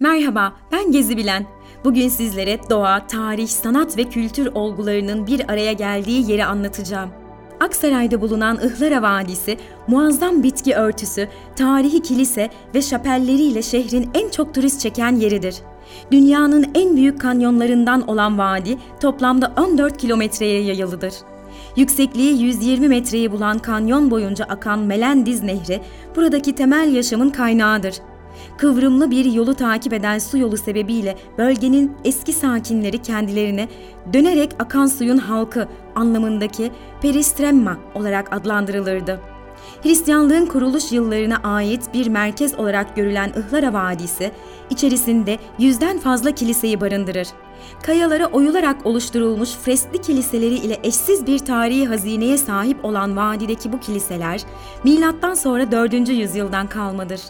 Merhaba, ben Gezi Bilen. Bugün sizlere doğa, tarih, sanat ve kültür olgularının bir araya geldiği yeri anlatacağım. Aksaray'da bulunan Ihlara Vadisi, muazzam bitki örtüsü, tarihi kilise ve şapelleriyle şehrin en çok turist çeken yeridir. Dünyanın en büyük kanyonlarından olan vadi toplamda 14 kilometreye yayılıdır. Yüksekliği 120 metreyi bulan kanyon boyunca akan Melendiz Nehri buradaki temel yaşamın kaynağıdır. Kıvrımlı bir yolu takip eden su yolu sebebiyle bölgenin eski sakinleri kendilerine dönerek akan suyun halkı anlamındaki peristremma olarak adlandırılırdı. Hristiyanlığın kuruluş yıllarına ait bir merkez olarak görülen Ihlara Vadisi, içerisinde yüzden fazla kiliseyi barındırır. Kayalara oyularak oluşturulmuş freskli kiliseleri ile eşsiz bir tarihi hazineye sahip olan vadideki bu kiliseler, milattan sonra 4. yüzyıldan kalmadır.